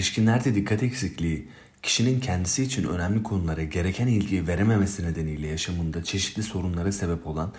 İlişkinlerde dikkat eksikliği, kişinin kendisi için önemli konulara gereken ilgiyi verememesi nedeniyle yaşamında çeşitli sorunlara sebep olan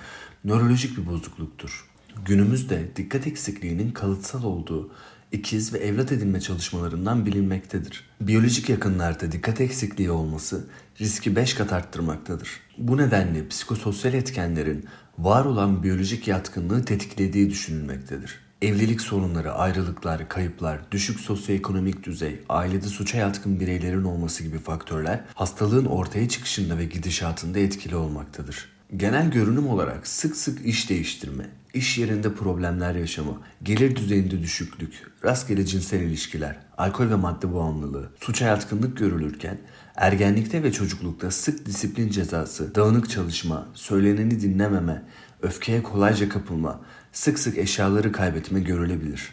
nörolojik bir bozukluktur. Günümüzde dikkat eksikliğinin kalıtsal olduğu ikiz ve evlat edinme çalışmalarından bilinmektedir. Biyolojik yakınlarda dikkat eksikliği olması riski 5 kat arttırmaktadır. Bu nedenle psikososyal etkenlerin var olan biyolojik yatkınlığı tetiklediği düşünülmektedir. Evlilik sorunları, ayrılıklar, kayıplar, düşük sosyoekonomik düzey, ailede suça yatkın bireylerin olması gibi faktörler hastalığın ortaya çıkışında ve gidişatında etkili olmaktadır. Genel görünüm olarak sık sık iş değiştirme, iş yerinde problemler yaşama, gelir düzeyinde düşüklük, rastgele cinsel ilişkiler, alkol ve madde bağımlılığı, suça yatkınlık görülürken ergenlikte ve çocuklukta sık disiplin cezası, dağınık çalışma, söyleneni dinlememe, öfkeye kolayca kapılma, sık sık eşyaları kaybetme görülebilir.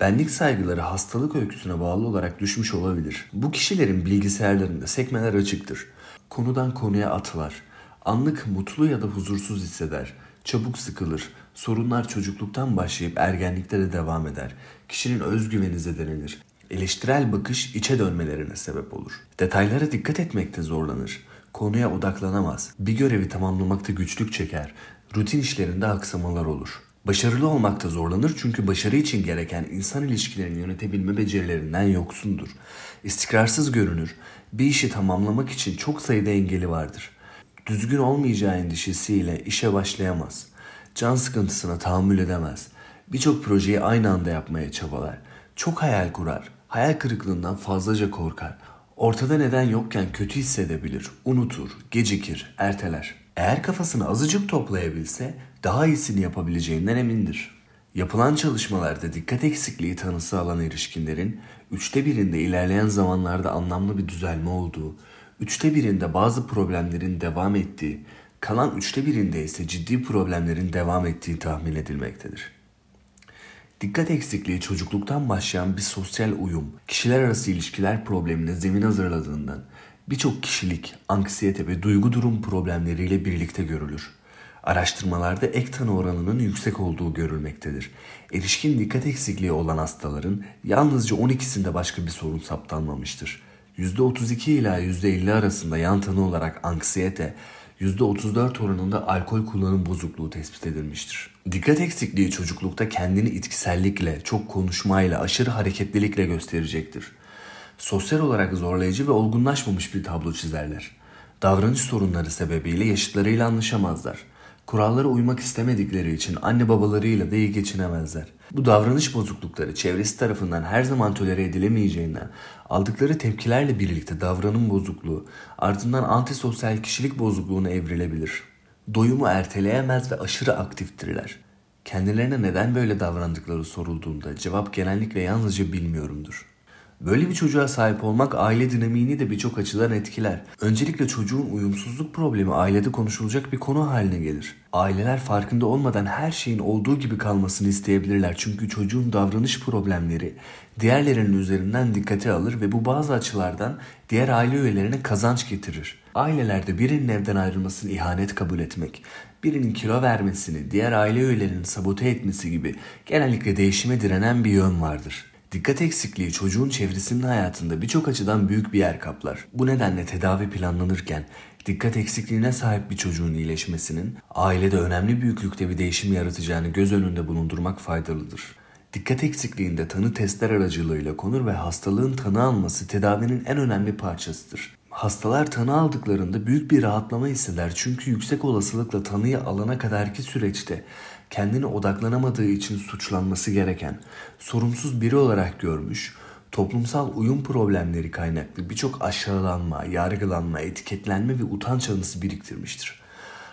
Benlik saygıları hastalık öyküsüne bağlı olarak düşmüş olabilir. Bu kişilerin bilgisayarlarında sekmeler açıktır. Konudan konuya atılar. Anlık mutlu ya da huzursuz hisseder. Çabuk sıkılır. Sorunlar çocukluktan başlayıp ergenlikte de devam eder. Kişinin özgüveni zedelenir. Eleştirel bakış içe dönmelerine sebep olur. Detaylara dikkat etmekte zorlanır. Konuya odaklanamaz. Bir görevi tamamlamakta güçlük çeker. Rutin işlerinde aksamalar olur. Başarılı olmakta zorlanır çünkü başarı için gereken insan ilişkilerini yönetebilme becerilerinden yoksundur. İstikrarsız görünür. Bir işi tamamlamak için çok sayıda engeli vardır. Düzgün olmayacağı endişesiyle işe başlayamaz. Can sıkıntısına tahammül edemez. Birçok projeyi aynı anda yapmaya çabalar. Çok hayal kurar. Hayal kırıklığından fazlaca korkar. Ortada neden yokken kötü hissedebilir, unutur, gecikir, erteler. Eğer kafasını azıcık toplayabilse daha iyisini yapabileceğinden emindir. Yapılan çalışmalarda dikkat eksikliği tanısı alan erişkinlerin üçte birinde ilerleyen zamanlarda anlamlı bir düzelme olduğu, üçte birinde bazı problemlerin devam ettiği, kalan üçte birinde ise ciddi problemlerin devam ettiği tahmin edilmektedir. Dikkat eksikliği çocukluktan başlayan bir sosyal uyum, kişiler arası ilişkiler problemine zemin hazırladığından birçok kişilik, anksiyete ve duygu durum problemleriyle birlikte görülür. Araştırmalarda ek tanı oranının yüksek olduğu görülmektedir. Erişkin dikkat eksikliği olan hastaların yalnızca 12'sinde başka bir sorun saptanmamıştır. %32 ila %50 arasında yan tanı olarak anksiyete, %34 oranında alkol kullanım bozukluğu tespit edilmiştir. Dikkat eksikliği çocuklukta kendini itkisellikle, çok konuşmayla, aşırı hareketlilikle gösterecektir. Sosyal olarak zorlayıcı ve olgunlaşmamış bir tablo çizerler. Davranış sorunları sebebiyle yaşıtlarıyla anlaşamazlar. Kurallara uymak istemedikleri için anne babalarıyla da iyi geçinemezler. Bu davranış bozuklukları çevresi tarafından her zaman tolere edilemeyeceğinden aldıkları tepkilerle birlikte davranım bozukluğu ardından antisosyal kişilik bozukluğuna evrilebilir. Doyumu erteleyemez ve aşırı aktiftirler. Kendilerine neden böyle davrandıkları sorulduğunda cevap genellikle yalnızca bilmiyorumdur. Böyle bir çocuğa sahip olmak aile dinamiğini de birçok açıdan etkiler. Öncelikle çocuğun uyumsuzluk problemi ailede konuşulacak bir konu haline gelir. Aileler farkında olmadan her şeyin olduğu gibi kalmasını isteyebilirler. Çünkü çocuğun davranış problemleri diğerlerinin üzerinden dikkate alır ve bu bazı açılardan diğer aile üyelerine kazanç getirir. Ailelerde birinin evden ayrılmasını ihanet kabul etmek, birinin kilo vermesini, diğer aile üyelerinin sabote etmesi gibi genellikle değişime direnen bir yön vardır. Dikkat eksikliği çocuğun çevresinin hayatında birçok açıdan büyük bir yer kaplar. Bu nedenle tedavi planlanırken dikkat eksikliğine sahip bir çocuğun iyileşmesinin ailede önemli büyüklükte bir değişim yaratacağını göz önünde bulundurmak faydalıdır. Dikkat eksikliğinde tanı testler aracılığıyla konur ve hastalığın tanı alması tedavinin en önemli parçasıdır. Hastalar tanı aldıklarında büyük bir rahatlama hisseder çünkü yüksek olasılıkla tanıyı alana kadarki süreçte kendine odaklanamadığı için suçlanması gereken, sorumsuz biri olarak görmüş, toplumsal uyum problemleri kaynaklı birçok aşağılanma, yargılanma, etiketlenme ve utanç anısı biriktirmiştir.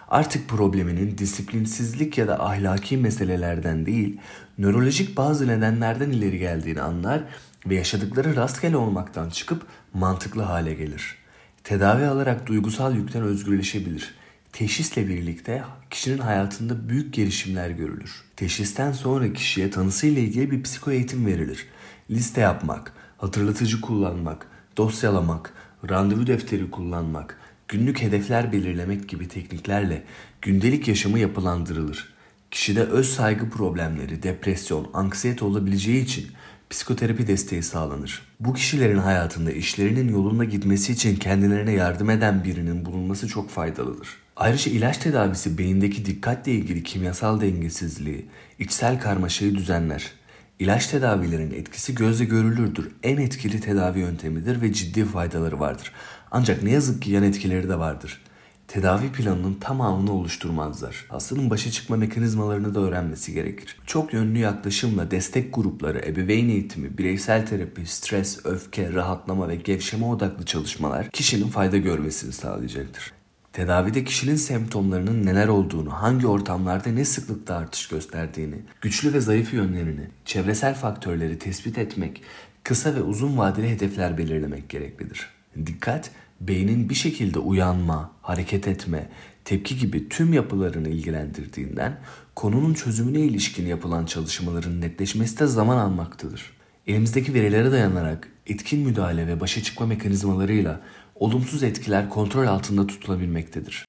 Artık probleminin disiplinsizlik ya da ahlaki meselelerden değil, nörolojik bazı nedenlerden ileri geldiğini anlar ve yaşadıkları rastgele olmaktan çıkıp mantıklı hale gelir. Tedavi alarak duygusal yükten özgürleşebilir Teşhisle birlikte kişinin hayatında büyük gelişimler görülür. Teşhisten sonra kişiye tanısıyla ilgili bir psiko eğitim verilir. Liste yapmak, hatırlatıcı kullanmak, dosyalamak, randevu defteri kullanmak, günlük hedefler belirlemek gibi tekniklerle gündelik yaşamı yapılandırılır. Kişide öz saygı problemleri, depresyon, anksiyete olabileceği için psikoterapi desteği sağlanır. Bu kişilerin hayatında işlerinin yolunda gitmesi için kendilerine yardım eden birinin bulunması çok faydalıdır. Ayrıca ilaç tedavisi beyindeki dikkatle ilgili kimyasal dengesizliği, içsel karmaşayı düzenler. İlaç tedavilerin etkisi gözle görülürdür. En etkili tedavi yöntemidir ve ciddi faydaları vardır. Ancak ne yazık ki yan etkileri de vardır tedavi planının tamamını oluşturmazlar. Hastanın başa çıkma mekanizmalarını da öğrenmesi gerekir. Çok yönlü yaklaşımla destek grupları, ebeveyn eğitimi, bireysel terapi, stres, öfke, rahatlama ve gevşeme odaklı çalışmalar kişinin fayda görmesini sağlayacaktır. Tedavide kişinin semptomlarının neler olduğunu, hangi ortamlarda ne sıklıkta artış gösterdiğini, güçlü ve zayıf yönlerini, çevresel faktörleri tespit etmek, kısa ve uzun vadeli hedefler belirlemek gereklidir. Dikkat, beynin bir şekilde uyanma, hareket etme, tepki gibi tüm yapılarını ilgilendirdiğinden konunun çözümüne ilişkin yapılan çalışmaların netleşmesi de zaman almaktadır. Elimizdeki verilere dayanarak etkin müdahale ve başa çıkma mekanizmalarıyla olumsuz etkiler kontrol altında tutulabilmektedir.